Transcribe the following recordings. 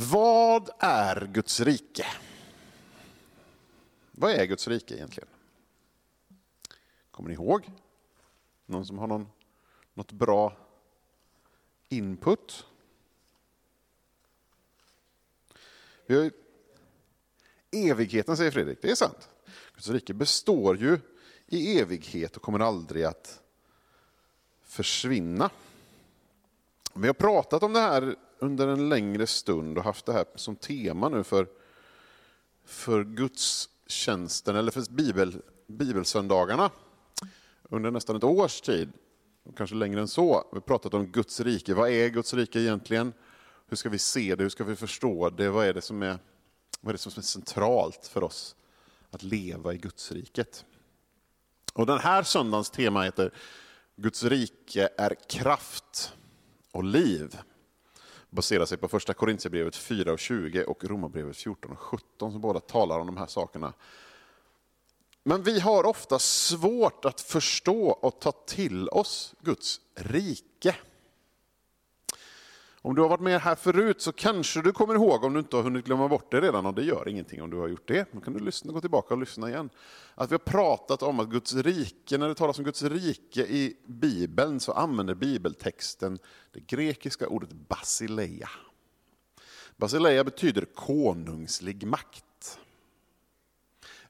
Vad är Guds rike? Vad är Guds rike egentligen? Kommer ni ihåg? Någon som har någon, något bra input? Vi har ju, evigheten säger Fredrik, det är sant. Guds rike består ju i evighet och kommer aldrig att försvinna. Vi har pratat om det här under en längre stund och haft det här som tema nu för, för gudstjänsten, eller för bibel, bibelsöndagarna under nästan ett års tid. Kanske längre än så. Vi har pratat om Guds rike. Vad är Guds rike egentligen? Hur ska vi se det? Hur ska vi förstå det? Vad är det som är, vad är, det som är centralt för oss att leva i Guds riket? Och Den här söndagens tema heter Guds rike är kraft och liv baserar sig på första Korintierbrevet 4 och 20 och Romarbrevet 14 och 17 som båda talar om de här sakerna. Men vi har ofta svårt att förstå och ta till oss Guds rike. Om du har varit med här förut så kanske du kommer ihåg, om du inte har hunnit glömma bort det redan, och det gör ingenting om du har gjort det, då kan du lyssna, gå tillbaka och lyssna igen. Att vi har pratat om att Guds rike, när det talas om Guds rike i Bibeln så använder bibeltexten det grekiska ordet basileia. Basileia betyder konungslig makt.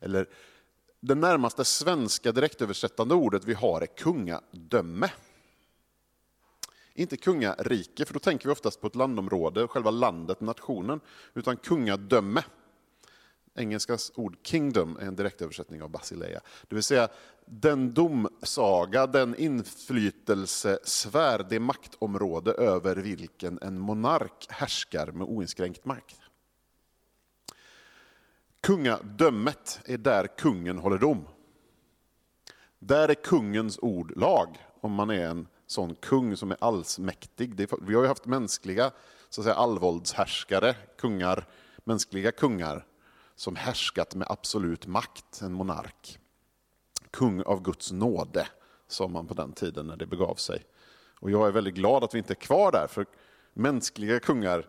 Eller det närmaste svenska direktöversättande ordet vi har är kungadöme. Inte kungarike, för då tänker vi oftast på ett landområde, själva landet, nationen, utan kungadöme. Engelskans ord kingdom är en direktöversättning av basileia. Det vill säga den domsaga, den inflytelsesfär, det maktområde över vilken en monark härskar med oinskränkt makt. Kungadömet är där kungen håller dom. Där är kungens ord lag, om man är en sån kung som är allsmäktig. vi har ju haft mänskliga så att säga, allvåldshärskare, kungar, mänskliga kungar som härskat med absolut makt, en monark. Kung av Guds nåde, sa man på den tiden när det begav sig. Och jag är väldigt glad att vi inte är kvar där, för mänskliga kungar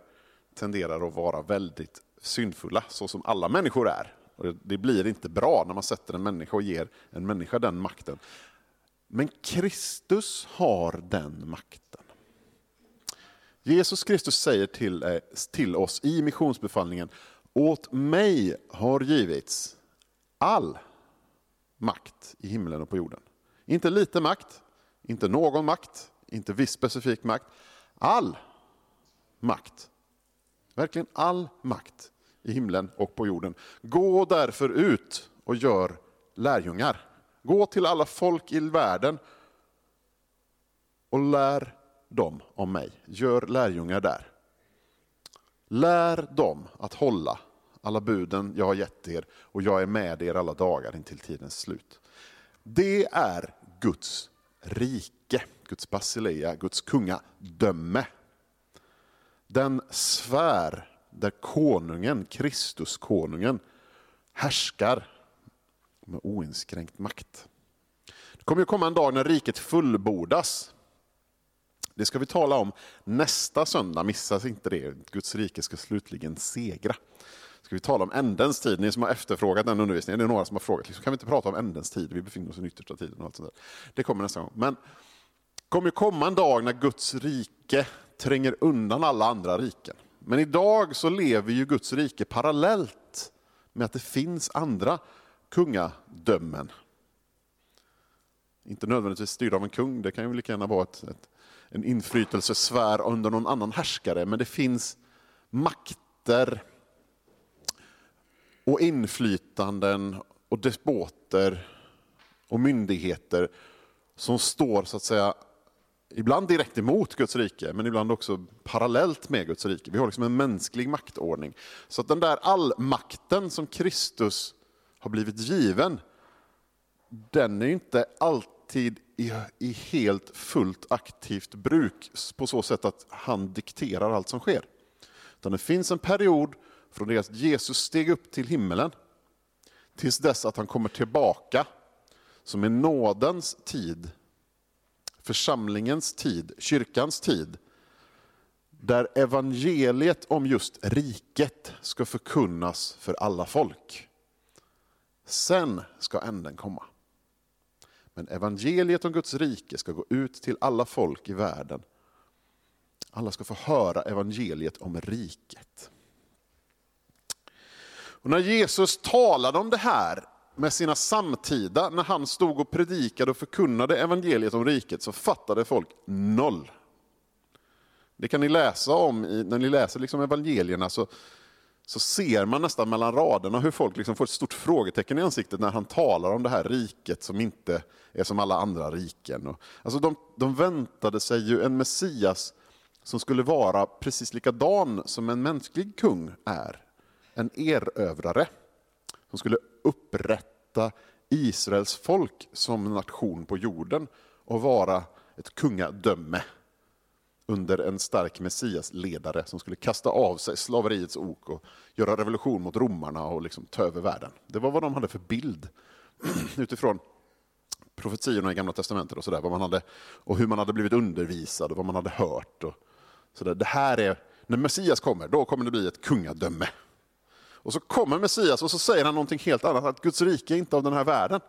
tenderar att vara väldigt syndfulla, så som alla människor är. Och det blir inte bra när man sätter en människa och ger en människa den makten. Men Kristus har den makten. Jesus Kristus säger till, eh, till oss i missionsbefallningen, åt mig har givits all makt i himlen och på jorden. Inte lite makt, inte någon makt, inte viss specifik makt. All makt. Verkligen all makt i himlen och på jorden. Gå därför ut och gör lärjungar. Gå till alla folk i världen och lär dem om mig. Gör lärjungar där. Lär dem att hålla alla buden jag har gett er och jag är med er alla dagar intill tidens slut. Det är Guds rike, Guds basileia, Guds kungadöme. Den sfär där konungen, Kristus konungen, härskar med oinskränkt makt. Det kommer ju komma en dag när riket fullbordas. Det ska vi tala om nästa söndag, missa inte det. Guds rike ska slutligen segra. Ska vi tala om ändens tid, ni som har efterfrågat den undervisningen, det är några som har frågat, liksom, kan vi inte prata om ändens tid, vi befinner oss i den yttersta tiden och allt sånt där. Det kommer nästa gång. Men det kommer ju komma en dag när Guds rike tränger undan alla andra riken. Men idag så lever ju Guds rike parallellt med att det finns andra kungadömen. Inte nödvändigtvis styrda av en kung, det kan ju lika gärna vara ett, ett, en inflytelsesfär under någon annan härskare, men det finns makter och inflytanden och despoter och myndigheter som står så att säga ibland direkt emot Guds rike, men ibland också parallellt med Guds rike. Vi har liksom en mänsklig maktordning. Så att den där allmakten som Kristus har blivit given, den är inte alltid i, i helt fullt aktivt bruk på så sätt att han dikterar allt som sker. Utan det finns en period från det att Jesus steg upp till himmelen tills dess att han kommer tillbaka, som är nådens tid, församlingens tid, kyrkans tid, där evangeliet om just riket ska förkunnas för alla folk. Sen ska änden komma. Men evangeliet om Guds rike ska gå ut till alla folk i världen. Alla ska få höra evangeliet om riket. Och när Jesus talade om det här med sina samtida, när han stod och predikade och förkunnade evangeliet om riket, så fattade folk noll. Det kan ni läsa om i, när ni läser liksom evangelierna. Så, så ser man nästan mellan raderna hur folk liksom får ett stort frågetecken i ansiktet när han talar om det här riket som inte är som alla andra riken. Alltså de, de väntade sig ju en Messias som skulle vara precis likadan som en mänsklig kung är. En erövrare som skulle upprätta Israels folk som nation på jorden och vara ett kungadöme under en stark Messias-ledare som skulle kasta av sig slaveriets ok och göra revolution mot romarna och liksom ta över världen. Det var vad de hade för bild utifrån profetiorna i Gamla Testamentet och, så där, vad man hade, och hur man hade blivit undervisad och vad man hade hört. Och så där. Det här är, när Messias kommer, då kommer det bli ett kungadöme. Och så kommer Messias och så säger han någonting helt annat, att Guds rike är inte av den här världen.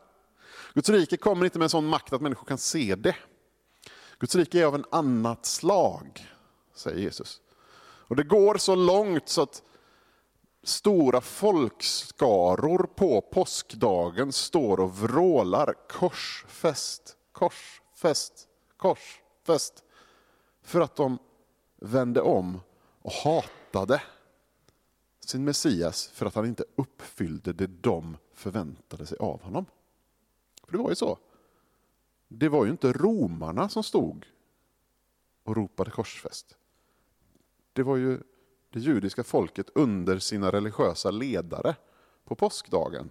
Guds rike kommer inte med en sån makt att människor kan se det. Guds rike är av en annat slag, säger Jesus. Och det går så långt så att stora folkskaror på påskdagen står och vrålar korsfäst, korsfäst, korsfäst. För att de vände om och hatade sin Messias för att han inte uppfyllde det de förväntade sig av honom. För det var ju så. Det var ju inte romarna som stod och ropade korsfäst. Det var ju det judiska folket under sina religiösa ledare på påskdagen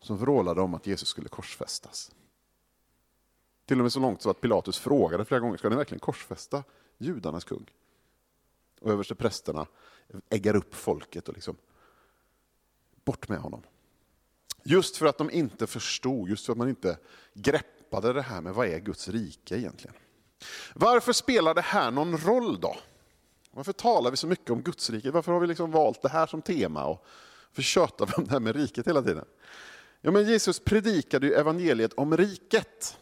som vrålade om att Jesus skulle korsfästas. Till och med så långt så att Pilatus frågade flera gånger, ska ni verkligen korsfästa judarnas kung? Och översteprästerna äggar upp folket och liksom, bort med honom. Just för att de inte förstod, just för att man inte greppade det här med vad är Guds rike egentligen. Varför spelar det här någon roll då? Varför talar vi så mycket om Guds rike? Varför har vi liksom valt det här som tema? Och för tjatar vi om det här med riket hela tiden? Ja, men Jesus predikade ju evangeliet om riket.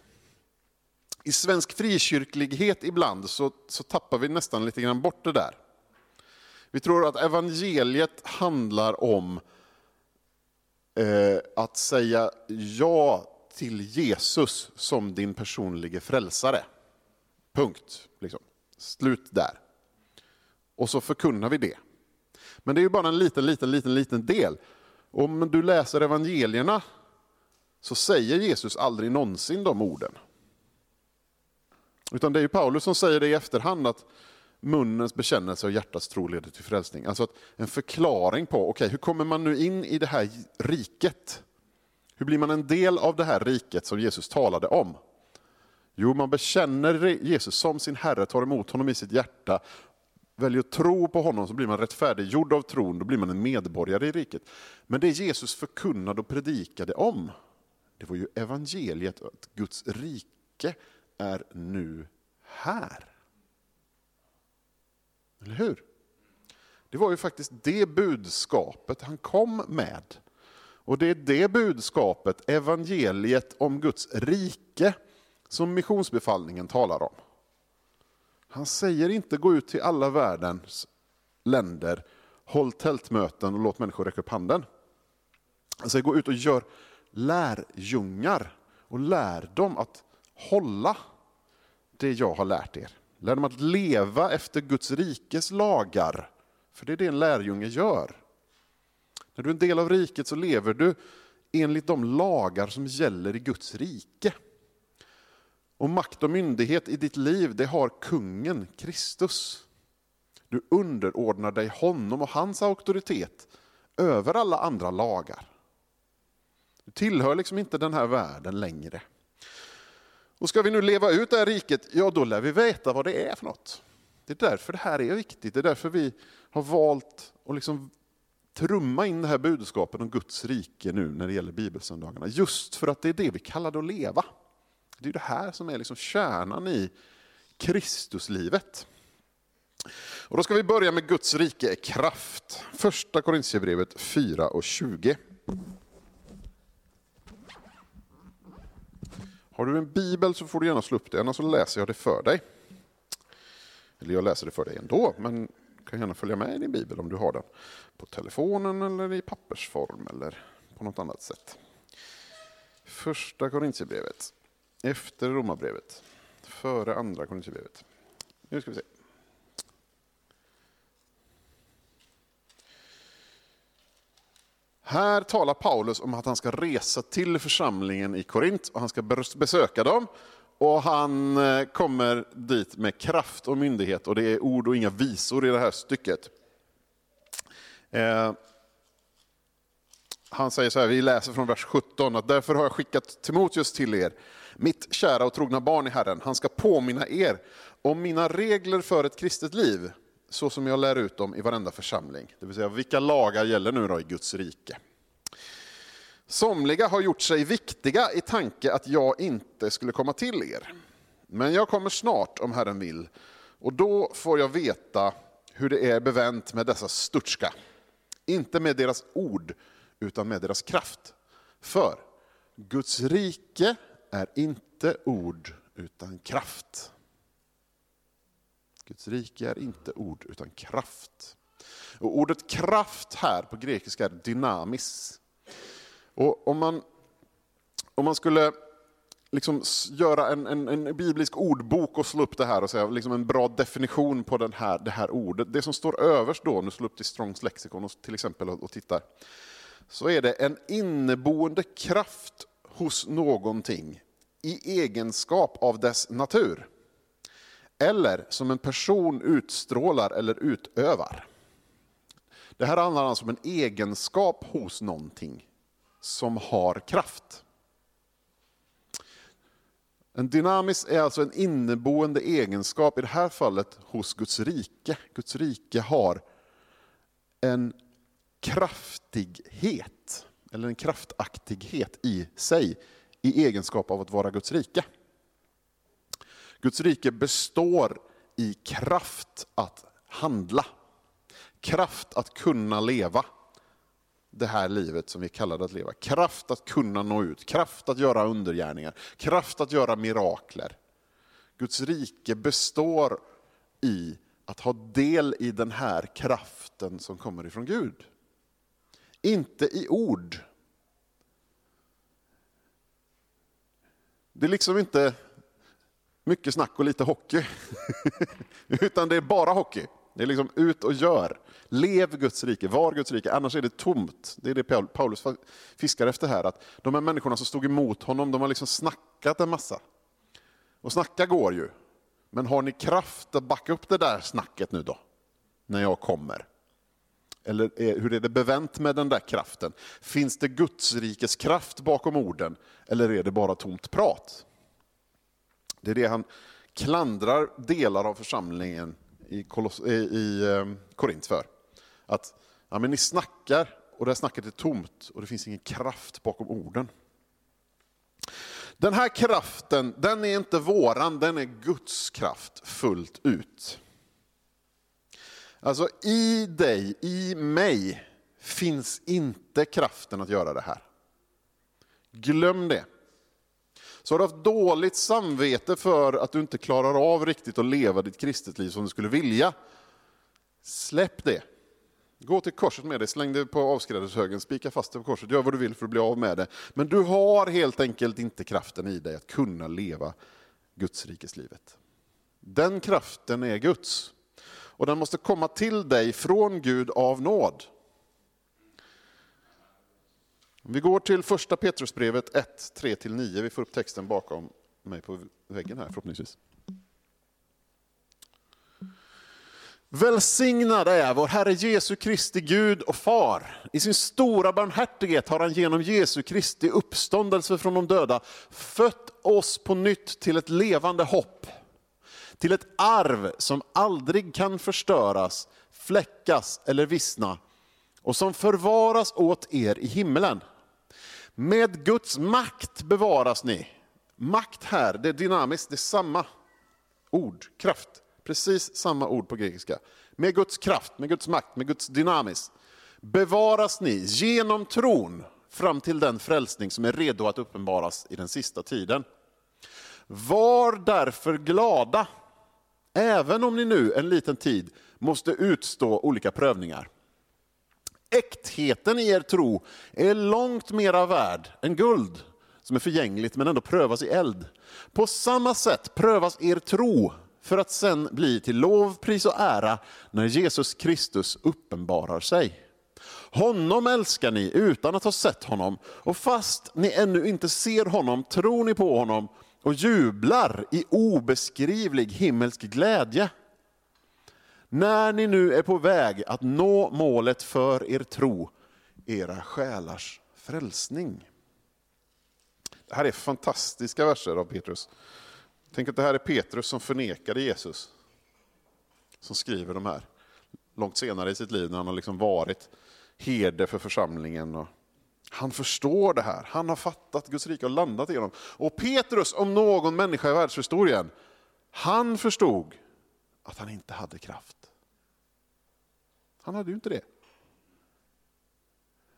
I svensk frikyrklighet ibland så, så tappar vi nästan lite grann bort det där. Vi tror att evangeliet handlar om eh, att säga ja till Jesus som din personliga frälsare. Punkt. Liksom. Slut där. Och så förkunnar vi det. Men det är ju bara en liten, liten, liten, liten del. Om du läser evangelierna så säger Jesus aldrig någonsin de orden. Utan det är ju Paulus som säger det i efterhand att munnens bekännelse och hjärtats tro leder till frälsning. Alltså en förklaring på, okej, okay, hur kommer man nu in i det här riket? Hur blir man en del av det här riket som Jesus talade om? Jo, man bekänner Jesus som sin Herre, tar emot honom i sitt hjärta, väljer att tro på honom så blir man rättfärdiggjord av tron, då blir man en medborgare i riket. Men det Jesus förkunnade och predikade om, det var ju evangeliet, att Guds rike är nu här. Eller hur? Det var ju faktiskt det budskapet han kom med. Och det är det budskapet, evangeliet om Guds rike, som missionsbefallningen talar om. Han säger inte gå ut till alla världens länder, håll tältmöten och låt människor räcka upp handen. Han säger gå ut och gör lärjungar och lär dem att hålla det jag har lärt er. Lär dem att leva efter Guds rikes lagar. För det är det en lärjunge gör. När du är en del av riket så lever du enligt de lagar som gäller i Guds rike. Och makt och myndighet i ditt liv, det har kungen, Kristus. Du underordnar dig honom och hans auktoritet över alla andra lagar. Du tillhör liksom inte den här världen längre. Och ska vi nu leva ut det här riket, ja då lär vi veta vad det är för något. Det är därför det här är viktigt, det är därför vi har valt att liksom trumma in det här budskapet om Guds rike nu när det gäller bibelsöndagarna. Just för att det är det vi kallar det att leva. Det är det här som är liksom kärnan i Kristuslivet. Och då ska vi börja med Guds rike är kraft. Första Korintierbrevet 4 och 20. Har du en bibel så får du gärna slå upp den, annars så läser jag det för dig. Eller jag läser det för dig ändå, men kan gärna följa med i din bibel om du har den. På telefonen eller i pappersform eller på något annat sätt. Första Korintierbrevet, efter Romarbrevet, före andra Korintierbrevet. Nu ska vi se. Här talar Paulus om att han ska resa till församlingen i Korint och han ska besöka dem. Och han eh, kommer dit med kraft och myndighet och det är ord och inga visor i det här stycket. Eh, han säger så här, vi läser från vers 17, att därför har jag skickat Timoteus till er, mitt kära och trogna barn i Herren. Han ska påminna er om mina regler för ett kristet liv så som jag lär ut dem i varenda församling. Det vill säga, vilka lagar gäller nu då i Guds rike? Somliga har gjort sig viktiga i tanke att jag inte skulle komma till er. Men jag kommer snart om Herren vill, och då får jag veta hur det är bevänt med dessa sturska. Inte med deras ord, utan med deras kraft. För Guds rike är inte ord, utan kraft. Guds rike är inte ord utan kraft. Och ordet kraft här på grekiska är dynamis. Och om, man, om man skulle liksom göra en, en, en, biblisk ordbok och slå upp det här och säga liksom en bra definition på den här, det här ordet. Det som står överst då, om du slår upp till Strongs lexikon och, till exempel och, och tittar, så är det en inneboende kraft hos någonting i egenskap av dess natur eller som en person utstrålar eller utövar. Det här handlar alltså om en egenskap hos någonting som har kraft. En dynamis är alltså en inneboende egenskap, i det här fallet hos Guds rike. Guds rike har en kraftighet, eller en kraftaktighet i sig, i egenskap av att vara Guds rike. Guds rike består i kraft att handla. Kraft att kunna leva det här livet som vi är kallade att leva. Kraft att kunna nå ut, kraft att göra undergärningar, kraft att göra mirakler. Guds rike består i att ha del i den här kraften som kommer ifrån Gud. Inte i ord. Det är liksom inte mycket snack och lite hockey. Utan det är bara hockey. Det är liksom ut och gör. Lev Guds rike, var Guds rike, annars är det tomt. Det är det Paulus fiskar efter här. Att de här människorna som stod emot honom, de har liksom snackat en massa. Och snacka går ju. Men har ni kraft att backa upp det där snacket nu då? När jag kommer? Eller är, hur är det bevänt med den där kraften? Finns det Guds rikes kraft bakom orden? Eller är det bara tomt prat? Det är det han klandrar delar av församlingen i, Koloss i i ehm, Korint för. Att ja, men ni snackar och det här snacket är tomt och det finns ingen kraft bakom orden. Den här kraften, den är inte våran, den är Guds kraft fullt ut. Alltså i dig, i mig, finns inte kraften att göra det här. Glöm det. Så har du haft dåligt samvete för att du inte klarar av riktigt att leva ditt kristet liv som du skulle vilja. Släpp det. Gå till korset med det, släng det på avskrädeshögen, spika fast det på korset, gör vad du vill för att bli av med det. Men du har helt enkelt inte kraften i dig att kunna leva Guds rikeslivet. Den kraften är Guds. Och den måste komma till dig från Gud av nåd. Vi går till första Petrusbrevet 1, 3-9. Vi får upp texten bakom mig på väggen här förhoppningsvis. Välsignad är vår Herre Jesu Kristi Gud och Far. I sin stora barmhärtighet har han genom Jesu Kristi uppståndelse från de döda fött oss på nytt till ett levande hopp. Till ett arv som aldrig kan förstöras, fläckas eller vissna och som förvaras åt er i himmelen. Med Guds makt bevaras ni. Makt här, det är dynamiskt, det är samma ord, kraft Precis samma ord på grekiska. Med Guds kraft, med Guds makt, med Guds dynamis. Bevaras ni genom tron fram till den frälsning som är redo att uppenbaras i den sista tiden. Var därför glada, även om ni nu en liten tid måste utstå olika prövningar. Äktheten i er tro är långt mera värd än guld som är förgängligt men ändå prövas i eld. På samma sätt prövas er tro för att sen bli till lov, pris och ära när Jesus Kristus uppenbarar sig. Honom älskar ni utan att ha sett honom och fast ni ännu inte ser honom tror ni på honom och jublar i obeskrivlig himmelsk glädje. När ni nu är på väg att nå målet för er tro, era själars frälsning. Det här är fantastiska verser av Petrus. Tänk att det här är Petrus som förnekade Jesus. Som skriver de här. Långt senare i sitt liv när han har liksom varit herde för församlingen. Och han förstår det här, han har fattat Guds rike och landat i honom. Och Petrus, om någon människa i världshistorien, han förstod att han inte hade kraft. Han hade ju inte det.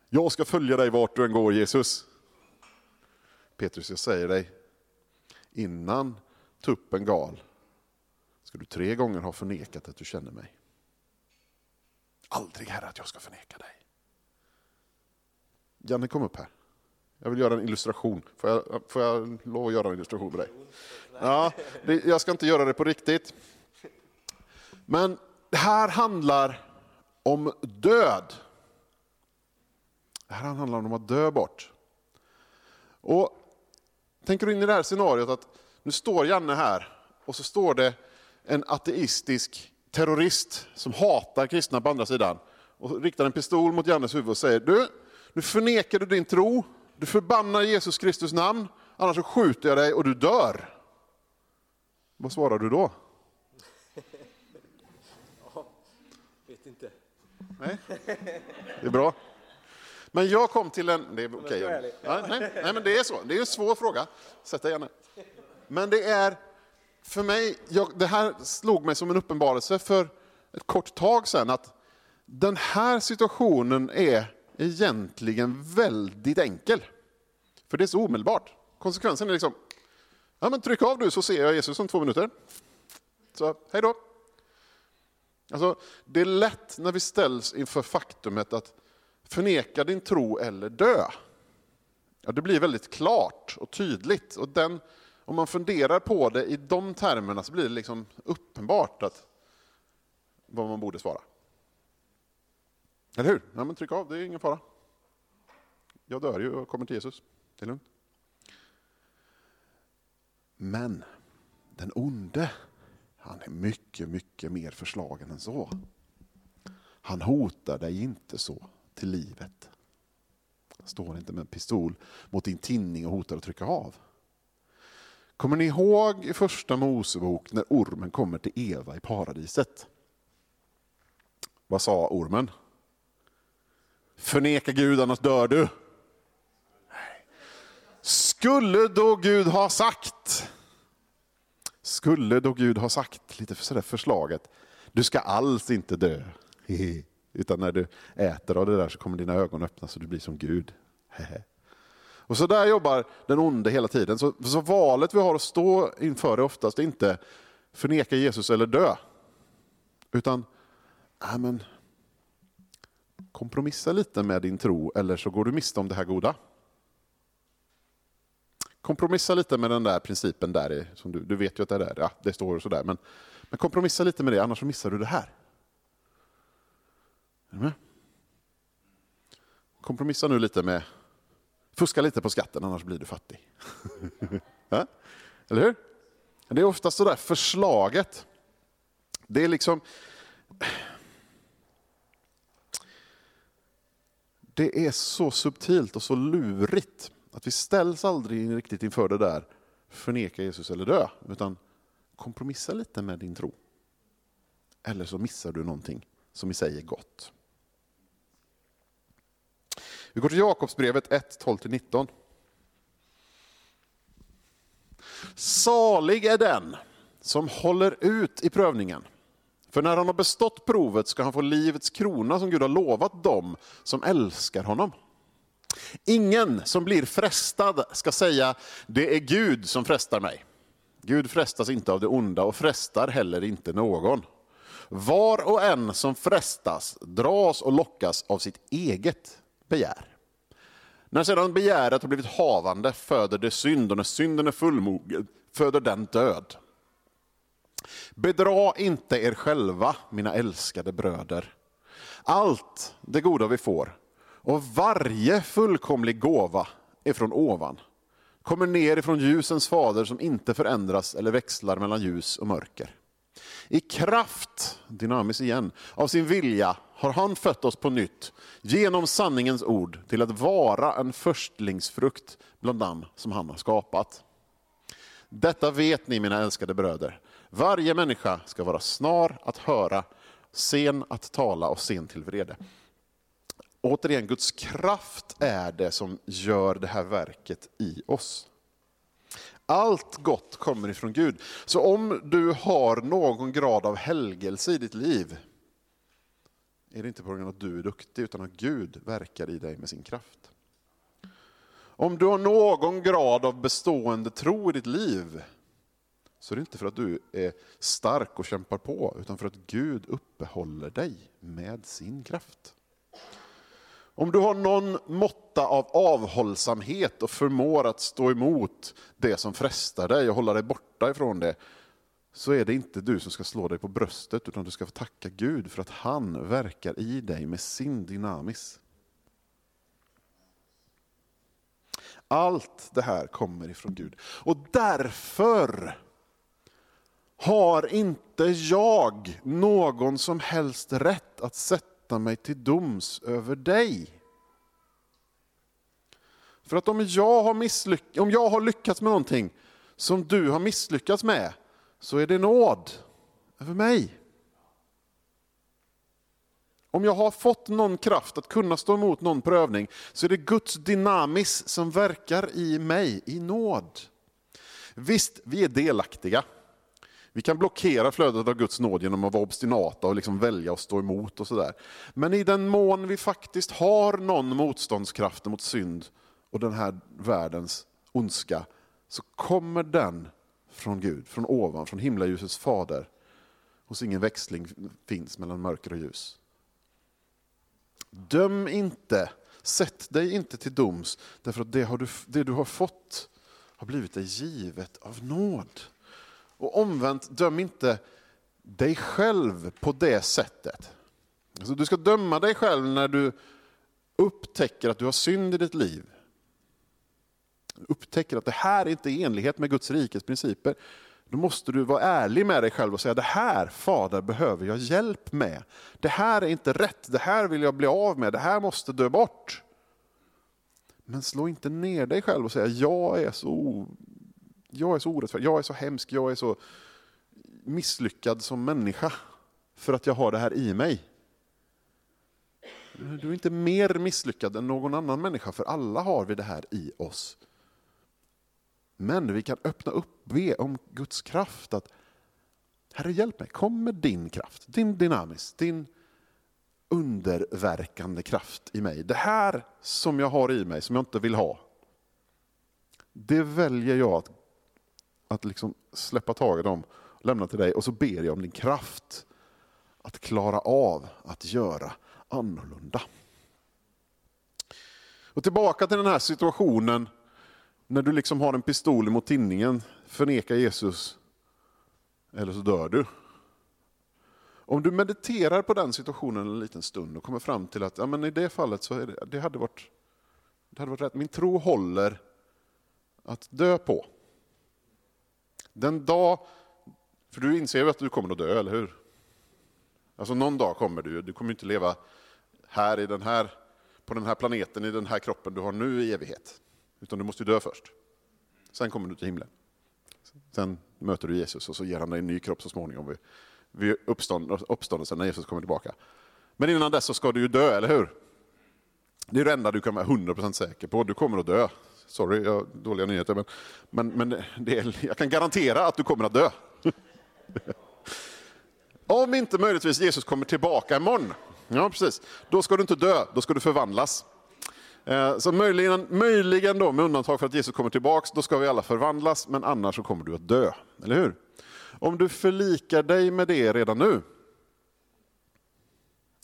Jag ska följa dig vart du än går Jesus. Petrus, jag säger dig, innan tuppen gal ska du tre gånger ha förnekat att du känner mig. Aldrig Herre att jag ska förneka dig. Janne kom upp här. Jag vill göra en illustration. Får jag, får jag lov att göra en illustration med dig? Ja, det, jag ska inte göra det på riktigt. Men det här handlar om död. Det här handlar om att dö bort. Och Tänker du in i det här scenariot att nu står Janne här och så står det en ateistisk terrorist som hatar kristna på andra sidan och riktar en pistol mot Jannes huvud och säger du, nu förnekar du din tro, du förbannar Jesus Kristus namn, annars så skjuter jag dig och du dör. Vad svarar du då? Ja, vet inte. Nej, det är bra. Men jag kom till en... Det är okej. Okay. Ja, nej, nej, men det är så. Det är en svår fråga. Sätt dig gärna. Men det är, för mig, jag, det här slog mig som en uppenbarelse för ett kort tag sedan, att den här situationen är egentligen väldigt enkel. För det är så omedelbart. Konsekvensen är liksom, ja men tryck av du så ser jag Jesus om två minuter. Så, hej då. Alltså, det är lätt när vi ställs inför faktumet att förneka din tro eller dö. Ja, det blir väldigt klart och tydligt. Och den, om man funderar på det i de termerna så blir det liksom uppenbart att, vad man borde svara. Eller hur? Ja, men tryck av, det är ingen fara. Jag dör ju och kommer till Jesus. Det är lugnt. Men den onde, han är mycket, mycket mer förslagen än så. Han hotar dig inte så till livet. Han står inte med en pistol mot din tinning och hotar att trycka av. Kommer ni ihåg i första Mosebok när ormen kommer till Eva i paradiset? Vad sa ormen? Förneka Gud annars dör du. Skulle då Gud ha sagt, skulle då Gud ha sagt, lite för sådär förslaget, du ska alls inte dö. Utan när du äter av det där så kommer dina ögon öppnas och du blir som Gud. Och så där jobbar den onde hela tiden. Så, så valet vi har att stå inför är oftast inte förneka Jesus eller dö. Utan, nej men, kompromissa lite med din tro eller så går du miste om det här goda. Kompromissa lite med den där principen där, som du, du vet ju att det är där, ja, det står sådär, men, men kompromissa lite med det annars så missar du det här. Kompromissa nu lite med, fuska lite på skatten annars blir du fattig. ja? Eller hur? Det är ofta så där förslaget. Det är liksom... Det är så subtilt och så lurigt att vi ställs aldrig riktigt inför det där förneka Jesus eller dö, utan kompromissa lite med din tro. Eller så missar du någonting som i sig är gott. Vi går till Jakobsbrevet 1, 12-19. Salig är den som håller ut i prövningen. För när han har bestått provet ska han få livets krona som Gud har lovat dem som älskar honom. Ingen som blir frestad ska säga, det är Gud som frestar mig. Gud frestas inte av det onda och frestar heller inte någon. Var och en som frestas dras och lockas av sitt eget begär. När sedan begäret har blivit havande föder det synd och när synden är fullmogen föder den död. Bedra inte er själva, mina älskade bröder. Allt det goda vi får och varje fullkomlig gåva är från ovan. Kommer ner ifrån ljusens fader som inte förändras eller växlar mellan ljus och mörker. I kraft, dynamiskt igen, av sin vilja har han fött oss på nytt genom sanningens ord till att vara en förstlingsfrukt bland dem som han har skapat. Detta vet ni mina älskade bröder. Varje människa ska vara snar att höra, sen att tala och sen till vrede. Återigen, Guds kraft är det som gör det här verket i oss. Allt gott kommer ifrån Gud. Så om du har någon grad av helgelse i ditt liv, är det inte på grund av att du är duktig, utan att Gud verkar i dig med sin kraft. Om du har någon grad av bestående tro i ditt liv, så är det inte för att du är stark och kämpar på, utan för att Gud uppehåller dig med sin kraft. Om du har någon måtta av avhållsamhet och förmår att stå emot det som frestar dig och hålla dig borta ifrån det, så är det inte du som ska slå dig på bröstet, utan du ska få tacka Gud för att han verkar i dig med sin dynamis. Allt det här kommer ifrån Gud. Och därför har inte jag någon som helst rätt att sätta sätta mig till doms över dig. För att om jag har, misslyck- om jag har lyckats med någonting som du har misslyckats med, så är det nåd över mig. Om jag har fått någon kraft att kunna stå emot någon prövning, så är det Guds dynamis som verkar i mig i nåd. Visst, vi är delaktiga. Vi kan blockera flödet av Guds nåd genom att vara obstinata och liksom välja att stå emot och sådär. Men i den mån vi faktiskt har någon motståndskraft mot synd och den här världens ondska, så kommer den från Gud, från ovan, från himlaljusets fader. Hos ingen växling finns mellan mörker och ljus. Döm inte, sätt dig inte till doms, därför att det, har du, det du har fått har blivit dig givet av nåd. Och omvänt, döm inte dig själv på det sättet. Alltså, du ska döma dig själv när du upptäcker att du har synd i ditt liv. Upptäcker att det här är inte är i enlighet med Guds rikes principer. Då måste du vara ärlig med dig själv och säga, det här Fader behöver jag hjälp med. Det här är inte rätt, det här vill jag bli av med, det här måste dö bort. Men slå inte ner dig själv och säga, jag är så, jag är så orättfärdig, jag är så hemsk, jag är så misslyckad som människa för att jag har det här i mig. Du är inte mer misslyckad än någon annan människa, för alla har vi det här i oss. Men vi kan öppna upp, be om Guds kraft. att Herre hjälp mig, kom med din kraft, din dynamis, din underverkande kraft i mig. Det här som jag har i mig, som jag inte vill ha, det väljer jag att, att liksom släppa taget om, lämna till dig och så ber jag om din kraft att klara av att göra annorlunda. Och tillbaka till den här situationen när du liksom har en pistol mot tinningen, förneka Jesus eller så dör du. Om du mediterar på den situationen en liten stund och kommer fram till att ja, men i det fallet så det, det, hade varit, det hade varit rätt. Min tro håller att dö på. Den dag, för du inser ju att du kommer att dö, eller hur? Alltså någon dag kommer du, du kommer inte leva här, i den här på den här planeten, i den här kroppen du har nu i evighet. Utan du måste dö först. Sen kommer du till himlen. Sen möter du Jesus och så ger han dig en ny kropp så småningom vid, vid uppståndelsen när Jesus kommer tillbaka. Men innan dess så ska du ju dö, eller hur? Det är det enda du kan vara 100% säker på. Du kommer att dö. Sorry, jag har dåliga nyheter. Men, men, men är, jag kan garantera att du kommer att dö. Om inte möjligtvis Jesus kommer tillbaka imorgon, ja precis, då ska du inte dö, då ska du förvandlas. Eh, så möjligen, möjligen då, med undantag för att Jesus kommer tillbaka, då ska vi alla förvandlas, men annars så kommer du att dö. Eller hur? Om du förlikar dig med det redan nu,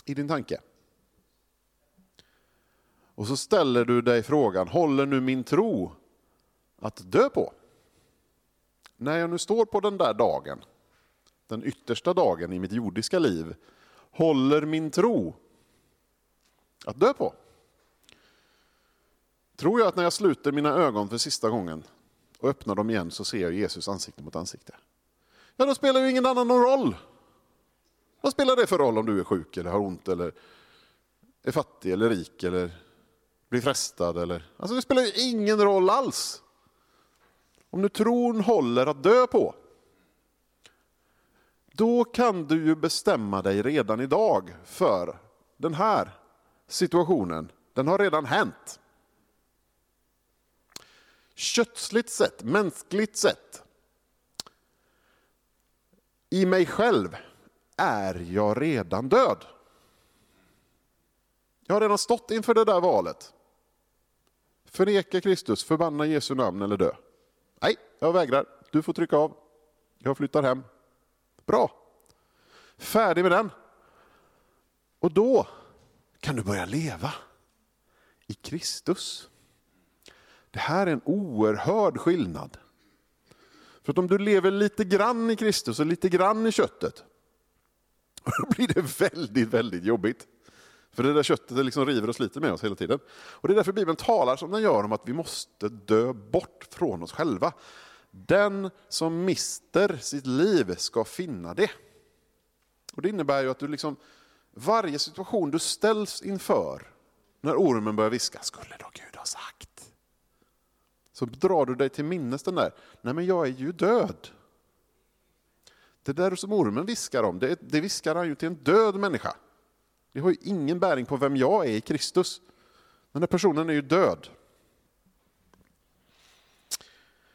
i din tanke, och så ställer du dig frågan, håller nu min tro att dö på? När jag nu står på den där dagen, den yttersta dagen i mitt jordiska liv, håller min tro att dö på? Tror jag att när jag sluter mina ögon för sista gången och öppnar dem igen så ser jag Jesus ansikte mot ansikte? Ja, då spelar ju ingen annan någon roll. Vad spelar det för roll om du är sjuk eller har ont eller är fattig eller rik eller bli frestad eller... Alltså det spelar ju ingen roll alls. Om nu tron håller att dö på, då kan du ju bestämma dig redan idag för den här situationen. Den har redan hänt. Kötsligt sett, mänskligt sett, i mig själv är jag redan död. Jag har redan stått inför det där valet. Förneka Kristus, förbanna Jesu namn eller dö. Nej, jag vägrar. Du får trycka av. Jag flyttar hem. Bra. Färdig med den. Och då kan du börja leva i Kristus. Det här är en oerhörd skillnad. För att om du lever lite grann i Kristus och lite grann i köttet, då blir det väldigt, väldigt jobbigt. För det där köttet det liksom river och sliter med oss hela tiden. Och Det är därför Bibeln talar som den gör om att vi måste dö bort från oss själva. Den som mister sitt liv ska finna det. Och Det innebär ju att du liksom, varje situation du ställs inför, när ormen börjar viska, skulle då Gud ha sagt? Så drar du dig till minnes den där, nej men jag är ju död. Det där som ormen viskar om, det, det viskar han ju till en död människa. Det har ju ingen bäring på vem jag är i Kristus. Den där personen är ju död.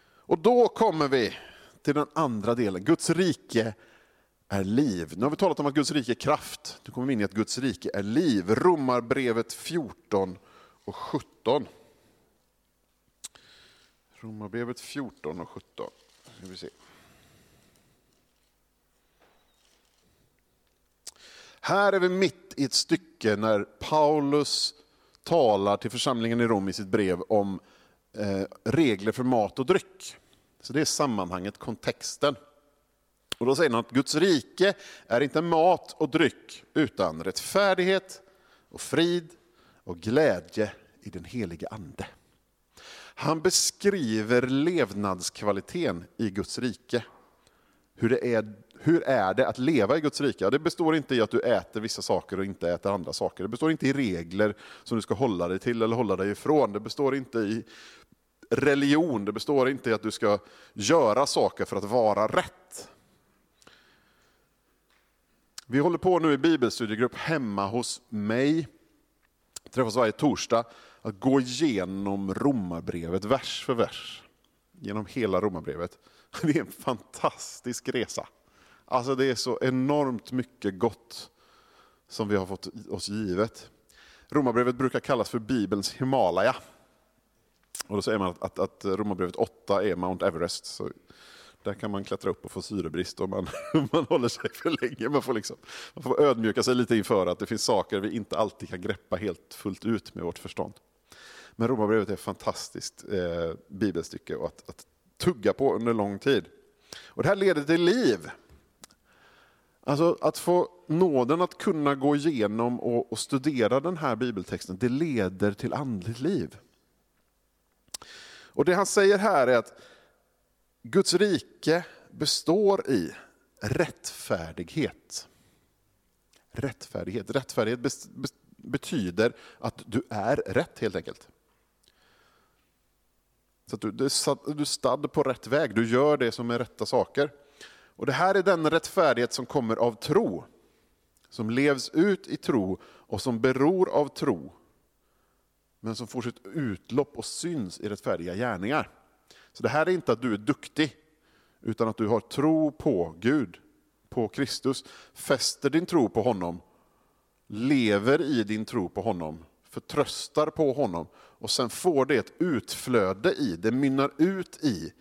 Och då kommer vi till den andra delen. Guds rike är liv. Nu har vi talat om att Guds rike är kraft. Nu kommer vi in i att Guds rike är liv. Romarbrevet 14 och 17. Romarbrevet 14 och 17. Ska vi se. Här är vi mitt i ett stycke när Paulus talar till församlingen i Rom i sitt brev om eh, regler för mat och dryck. Så det är sammanhanget, kontexten. Och då säger han att Guds rike är inte mat och dryck utan rättfärdighet och frid och glädje i den helige Ande. Han beskriver levnadskvaliteten i Guds rike. Hur det är hur är det att leva i Guds rike? Det består inte i att du äter vissa saker och inte äter andra saker. Det består inte i regler som du ska hålla dig till eller hålla dig ifrån. Det består inte i religion, det består inte i att du ska göra saker för att vara rätt. Vi håller på nu i bibelstudiegrupp hemma hos mig, träffas varje torsdag, att gå igenom romarbrevet vers för vers. Genom hela romarbrevet. Det är en fantastisk resa. Alltså det är så enormt mycket gott som vi har fått oss givet. Romarbrevet brukar kallas för Bibelns Himalaya. Och då säger man att, att, att Romarbrevet 8 är Mount Everest. Så där kan man klättra upp och få syrebrist om man, man håller sig för länge. Man får, liksom, man får ödmjuka sig lite inför att det finns saker vi inte alltid kan greppa helt fullt ut med vårt förstånd. Men Romarbrevet är ett fantastiskt eh, bibelstycke att, att tugga på under lång tid. Och det här leder till liv. Alltså att få nåden att kunna gå igenom och, och studera den här bibeltexten, det leder till andligt liv. Och det han säger här är att Guds rike består i rättfärdighet. Rättfärdighet, rättfärdighet betyder att du är rätt helt enkelt. Så att du, du är stadd på rätt väg, du gör det som är rätta saker. Och Det här är den rättfärdighet som kommer av tro, som levs ut i tro och som beror av tro, men som får sitt utlopp och syns i rättfärdiga gärningar. Så det här är inte att du är duktig, utan att du har tro på Gud, på Kristus, fäster din tro på honom, lever i din tro på honom, förtröstar på honom och sen får det ett utflöde i, det mynnar ut i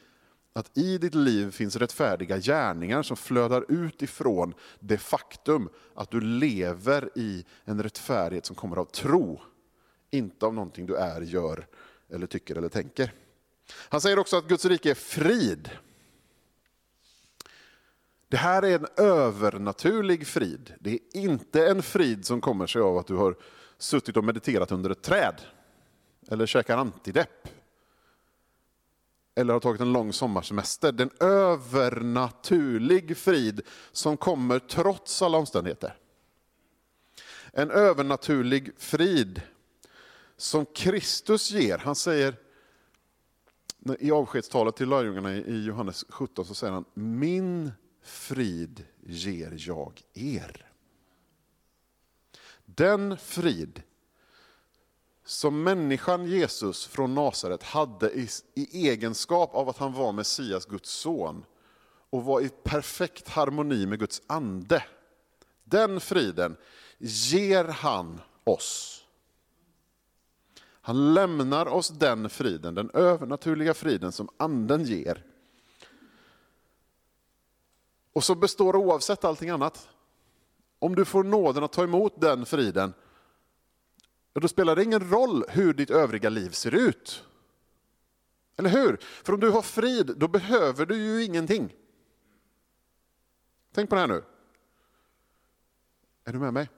att i ditt liv finns rättfärdiga gärningar som flödar ut ifrån det faktum att du lever i en rättfärdighet som kommer av tro, inte av någonting du är, gör eller tycker eller tänker. Han säger också att Guds rike är frid. Det här är en övernaturlig frid. Det är inte en frid som kommer sig av att du har suttit och mediterat under ett träd. Eller käkar antidepp. Eller har tagit en lång sommarsemester. Det är en övernaturlig frid som kommer trots alla omständigheter. En övernaturlig frid som Kristus ger. Han säger i avskedstalet till lärjungarna i Johannes 17 så säger han Min frid ger jag er. Den frid som människan Jesus från Nasaret hade i, i, egenskap av att han var Messias, Guds son och var i perfekt harmoni med Guds ande. Den friden ger han oss. Han lämnar oss den friden, den övernaturliga friden som anden ger. Och så består oavsett allting annat. Om du får nåden att ta emot den friden, då spelar det ingen roll hur ditt övriga liv ser ut. Eller hur? För om du har frid, då behöver du ju ingenting. Tänk på det här nu. Är du med mig?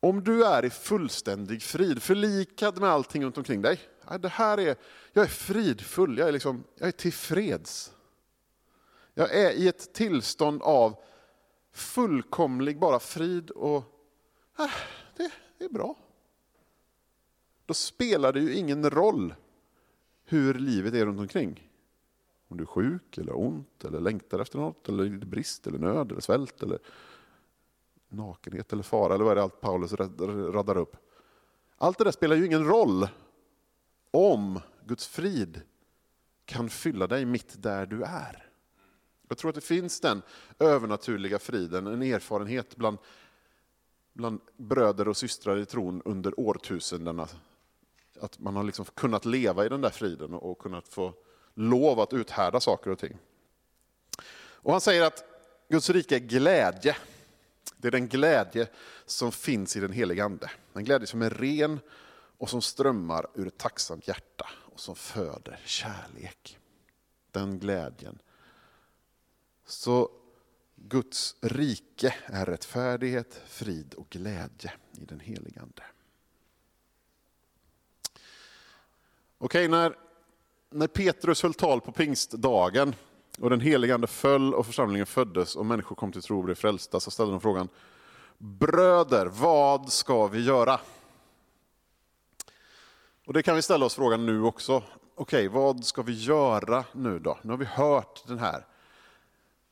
Om du är i fullständig frid, förlikad med allting runt omkring dig. Det här är, jag är fridfull, jag är, liksom, jag är tillfreds. Jag är i ett tillstånd av fullkomlig bara frid och äh, det, det är bra. Då spelar det ju ingen roll hur livet är runt omkring. Om du är sjuk, eller ont, eller längtar efter något, eller brist, eller nöd, eller svält, eller nakenhet eller fara, eller vad är det allt Paulus radar upp. Allt det där spelar ju ingen roll om Guds frid kan fylla dig mitt där du är. Jag tror att det finns den övernaturliga friden, en erfarenhet bland, bland bröder och systrar i tron under årtusendena. Att man har liksom kunnat leva i den där friden och kunnat få lov att uthärda saker och ting. Och han säger att Guds rike är glädje. Det är den glädje som finns i den heliga Ande. En glädje som är ren och som strömmar ur ett tacksamt hjärta och som föder kärlek. Den glädjen. Så Guds rike är rättfärdighet, frid och glädje i den heliga Ande. Okej, när, när Petrus höll tal på pingstdagen och den helige Ande föll och församlingen föddes och människor kom till tro och blev frälsta, så ställde de frågan, bröder, vad ska vi göra? Och det kan vi ställa oss frågan nu också. Okej, vad ska vi göra nu då? Nu har vi hört den här.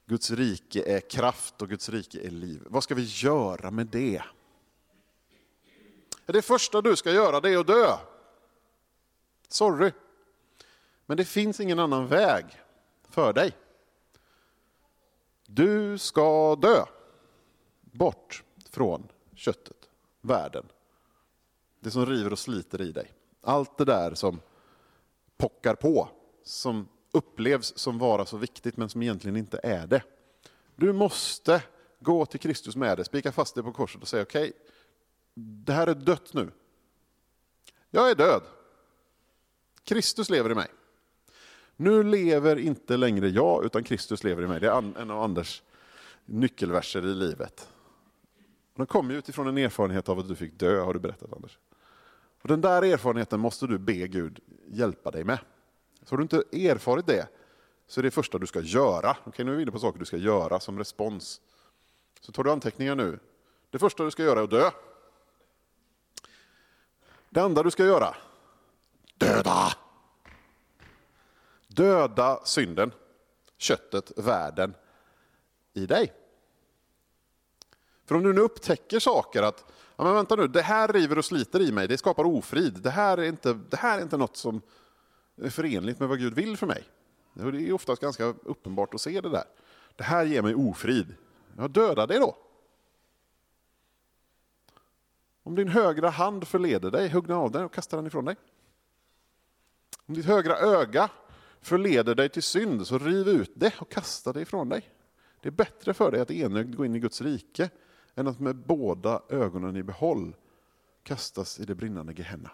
Guds rike är kraft och Guds rike är liv. Vad ska vi göra med det? Det första du ska göra det är att dö. Sorry. Men det finns ingen annan väg för dig. Du ska dö. Bort från köttet, världen. Det som river och sliter i dig. Allt det där som pockar på, som upplevs som vara så viktigt men som egentligen inte är det. Du måste gå till Kristus med det, spika fast det på korset och säga okej, okay, det här är dött nu. Jag är död. Kristus lever i mig. Nu lever inte längre jag, utan Kristus lever i mig. Det är en av Anders nyckelverser i livet. Den kommer utifrån en erfarenhet av att du fick dö, har du berättat Anders. Och den där erfarenheten måste du be Gud hjälpa dig med. Så har du inte erfarit det, så är det första du ska göra. Okej, nu är vi inne på saker du ska göra som respons. Så tar du anteckningar nu. Det första du ska göra är att dö. Det andra du ska göra, döda. Döda synden, köttet, världen i dig. För om du nu upptäcker saker att, ja men vänta nu, det här river och sliter i mig, det skapar ofrid. Det här är inte, det här är inte något som är förenligt med vad Gud vill för mig. Det är oftast ganska uppenbart att se det där. Det här ger mig ofrid. Jag döda det då. Om din högra hand förleder dig, hugg den av den och kasta den ifrån dig. Om ditt högra öga förleder dig till synd, så riv ut det och kasta det ifrån dig. Det är bättre för dig att enögd gå in i Guds rike än att med båda ögonen i behåll kastas i det brinnande Gehenna.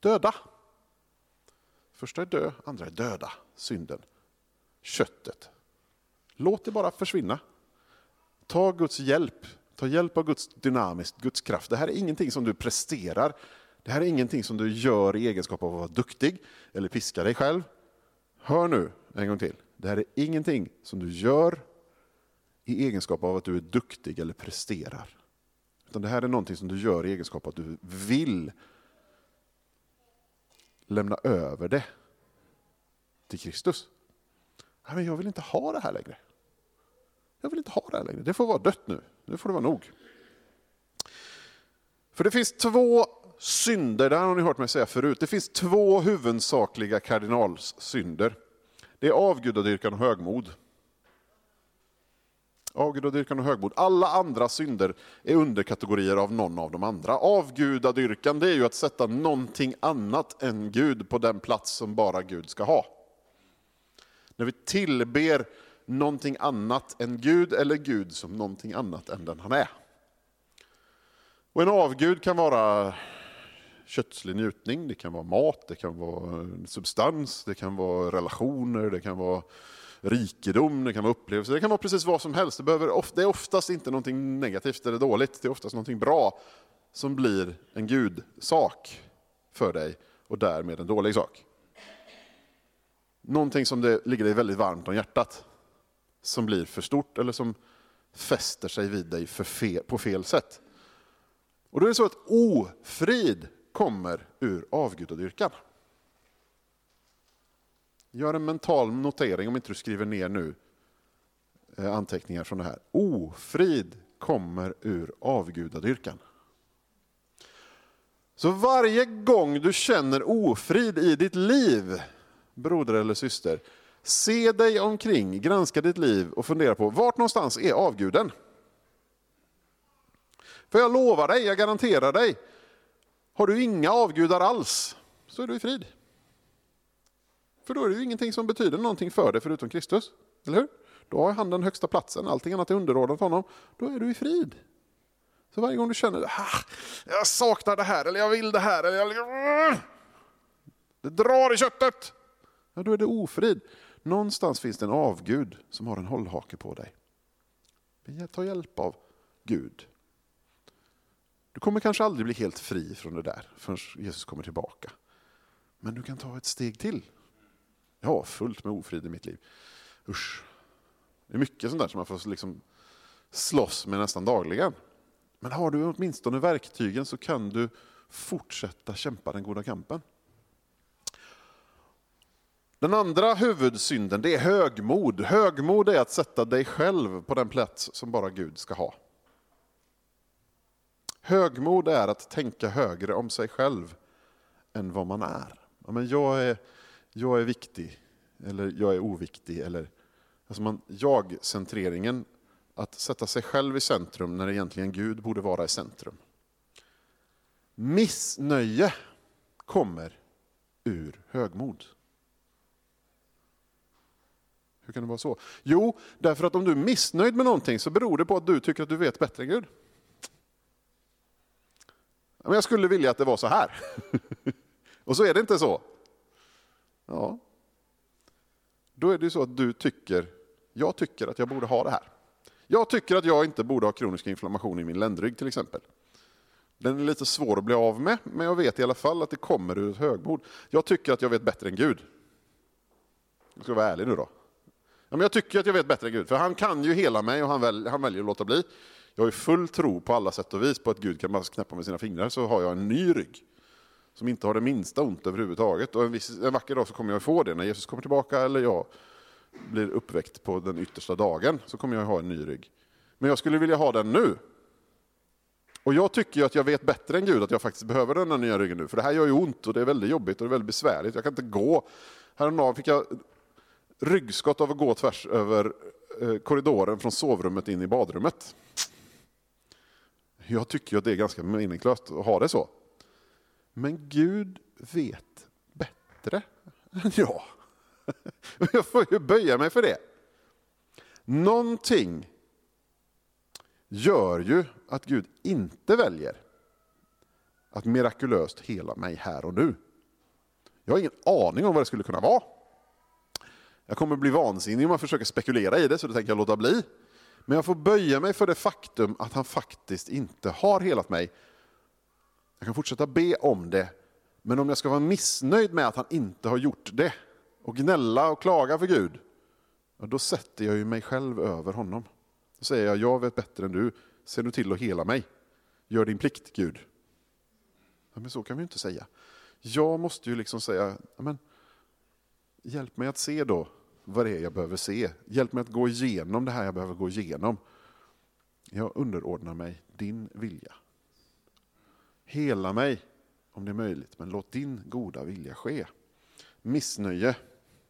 Döda. Första är dö, andra är döda, synden. Köttet. Låt det bara försvinna. Ta Guds hjälp. Ta hjälp av Guds dynamiskt, Guds kraft. Det här är ingenting som du presterar. Det här är ingenting som du gör i egenskap av att vara duktig eller piska dig själv. Hör nu en gång till. Det här är ingenting som du gör i egenskap av att du är duktig eller presterar. Utan det här är någonting som du gör i egenskap av att du vill lämna över det till Kristus. Nej, men jag vill inte ha det här längre. Jag vill inte ha det här längre. Det får vara dött nu. Nu får det vara nog. För det finns två synder, det här har ni hört mig säga förut. Det finns två huvudsakliga kardinalsynder. Det är avgudadyrkan och högmod. Avgudadyrkan och högmod. Alla andra synder är underkategorier av någon av de andra. Avgudadyrkan det är ju att sätta någonting annat än Gud på den plats som bara Gud ska ha. När vi tillber någonting annat än Gud eller Gud som någonting annat än den han är. Och en avgud kan vara kötslig njutning, det kan vara mat, det kan vara eh, substans, det kan vara relationer, det kan vara rikedom, det kan vara upplevelser, det kan vara precis vad som helst. Det, behöver, det är oftast inte någonting negativt eller dåligt, det är oftast någonting bra som blir en gudsak för dig och därmed en dålig sak. Någonting som det ligger dig väldigt varmt om hjärtat, som blir för stort eller som fäster sig vid dig fel, på fel sätt. Och då är det så att ofrid kommer ur avgudadyrkan. Gör en mental notering om inte du skriver ner nu eh, anteckningar från det här. Ofrid kommer ur avgudadyrkan. Så varje gång du känner ofrid i ditt liv, broder eller syster, se dig omkring, granska ditt liv och fundera på vart någonstans är avguden? För jag lovar dig, jag garanterar dig, har du inga avgudar alls så är du i frid. För då är det ju ingenting som betyder någonting för dig förutom Kristus. Eller hur? Då har han den högsta platsen, allting annat är underordnat honom. Då är du i frid. Så varje gång du känner ah, jag saknar det här, eller jag vill det här, eller jag... det drar i köttet. Ja, då är det ofrid. Någonstans finns det en avgud som har en hållhake på dig. Ta hjälp av Gud. Du kommer kanske aldrig bli helt fri från det där förrän Jesus kommer tillbaka. Men du kan ta ett steg till. Jag har fullt med ofrid i mitt liv. Usch. Det är mycket sånt där som man får liksom slåss med nästan dagligen. Men har du åtminstone verktygen så kan du fortsätta kämpa den goda kampen. Den andra huvudsynden det är högmod. Högmod är att sätta dig själv på den plats som bara Gud ska ha. Högmod är att tänka högre om sig själv än vad man är. Ja, men jag, är jag är viktig, eller jag är oviktig. Eller, alltså man, jag-centreringen, att sätta sig själv i centrum när egentligen Gud borde vara i centrum. Missnöje kommer ur högmod. Hur kan det vara så? Jo, därför att om du är missnöjd med någonting så beror det på att du tycker att du vet bättre än Gud. Men jag skulle vilja att det var så här. Och så är det inte så. Ja. Då är det så att du tycker, jag tycker att jag borde ha det här. Jag tycker att jag inte borde ha kronisk inflammation i min ländrygg till exempel. Den är lite svår att bli av med, men jag vet i alla fall att det kommer ur ett högmod. Jag tycker att jag vet bättre än Gud. Jag ska vara ärlig nu då. Ja, men jag tycker att jag vet bättre än Gud, för han kan ju hela mig och han, väl, han väljer att låta bli. Jag har full tro på alla sätt och vis på att Gud kan bara knäppa med sina fingrar så har jag en ny rygg. Som inte har det minsta ont överhuvudtaget. Och en, viss, en vacker dag så kommer jag få det när Jesus kommer tillbaka eller jag blir uppväckt på den yttersta dagen. Så kommer jag ha en ny rygg. Men jag skulle vilja ha den nu. Och jag tycker ju att jag vet bättre än Gud att jag faktiskt behöver den här nya ryggen nu. För det här gör ju ont och det är väldigt jobbigt och det är väldigt besvärligt. Jag kan inte gå. Häromdagen fick jag ryggskott av att gå tvärs över eh, korridoren från sovrummet in i badrummet. Jag tycker att det är ganska meningslöst att ha det så. Men Gud vet bättre än jag. Jag får ju böja mig för det. Någonting gör ju att Gud inte väljer att mirakulöst hela mig här och nu. Jag har ingen aning om vad det skulle kunna vara. Jag kommer bli vansinnig om jag försöker spekulera i det, så det tänker jag låta bli. Men jag får böja mig för det faktum att han faktiskt inte har helat mig. Jag kan fortsätta be om det, men om jag ska vara missnöjd med att han inte har gjort det och gnälla och klaga för Gud, då sätter jag ju mig själv över honom. Då säger jag, jag vet bättre än du, se nu till att hela mig. Gör din plikt Gud. Ja, men så kan vi inte säga. Jag måste ju liksom säga, men, hjälp mig att se då vad det är jag behöver se. Hjälp mig att gå igenom det här jag behöver gå igenom. Jag underordnar mig din vilja. Hela mig om det är möjligt, men låt din goda vilja ske. Missnöje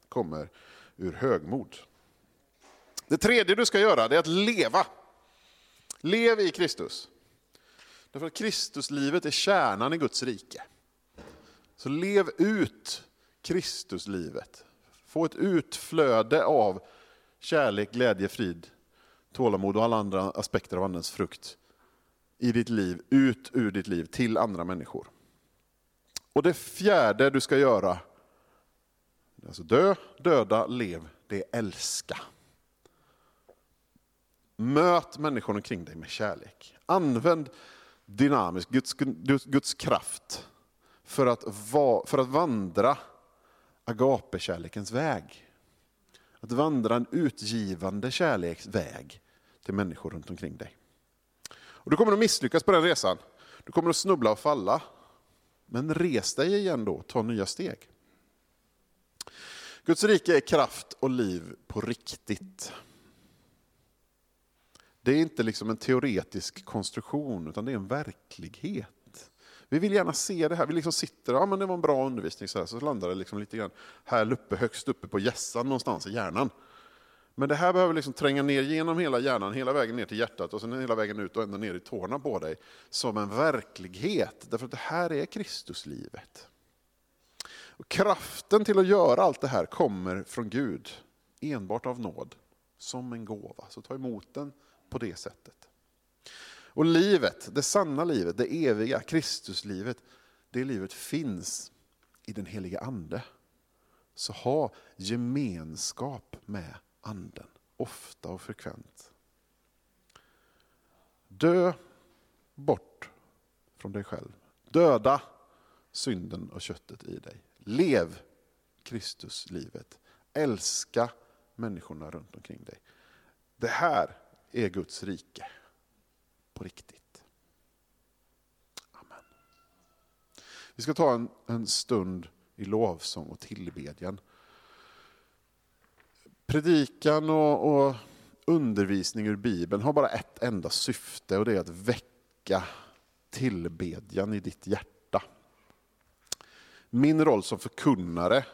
kommer ur högmod. Det tredje du ska göra är att leva. Lev i Kristus. Därför att Kristuslivet är kärnan i Guds rike. Så lev ut Kristuslivet. Få ett utflöde av kärlek, glädje, frid, tålamod och alla andra aspekter av Andens frukt i ditt liv, ut ur ditt liv till andra människor. Och det fjärde du ska göra, alltså dö, döda, lev, det är älska. Möt människorna omkring dig med kärlek. Använd dynamisk, Guds, Guds kraft för att, va, för att vandra agapekärlekens väg. Att vandra en utgivande kärleksväg till människor runt omkring dig. Och du kommer att misslyckas på den resan. Du kommer att snubbla och falla. Men res dig igen då, ta nya steg. Guds rike är kraft och liv på riktigt. Det är inte liksom en teoretisk konstruktion, utan det är en verklighet. Vi vill gärna se det här. Vi liksom sitter, ja men det var en bra undervisning, så, här, så landar det liksom lite grann här uppe, högst uppe på gässan någonstans i hjärnan. Men det här behöver liksom tränga ner genom hela hjärnan, hela vägen ner till hjärtat och sen hela vägen ut och ända ner i tårna på dig. Som en verklighet, därför att det här är Kristuslivet. Och kraften till att göra allt det här kommer från Gud, enbart av nåd, som en gåva. Så ta emot den på det sättet. Och livet, det sanna livet, det eviga Kristuslivet, det livet finns i den heliga Ande. Så ha gemenskap med Anden, ofta och frekvent. Dö bort från dig själv. Döda synden och köttet i dig. Lev Kristuslivet. Älska människorna runt omkring dig. Det här är Guds rike på riktigt. Amen. Vi ska ta en, en stund i lovsång och tillbedjan. Predikan och, och undervisning ur Bibeln har bara ett enda syfte och det är att väcka tillbedjan i ditt hjärta. Min roll som förkunnare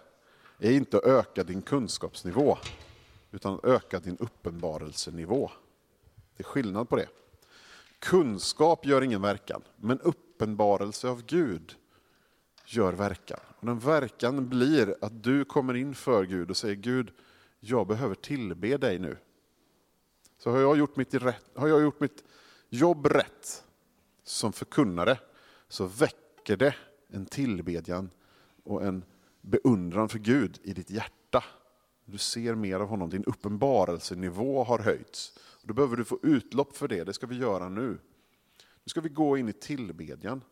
är inte att öka din kunskapsnivå, utan att öka din uppenbarelsenivå. Det är skillnad på det. Kunskap gör ingen verkan, men uppenbarelse av Gud gör verkan. Och den verkan blir att du kommer in för Gud och säger Gud, jag behöver tillbe dig nu. Så har jag gjort mitt, rätt, har jag gjort mitt jobb rätt som förkunnare så väcker det en tillbedjan och en beundran för Gud i ditt hjärta. Du ser mer av honom, din uppenbarelsenivå har höjts. Då behöver du få utlopp för det, det ska vi göra nu. Nu ska vi gå in i tillbedjan.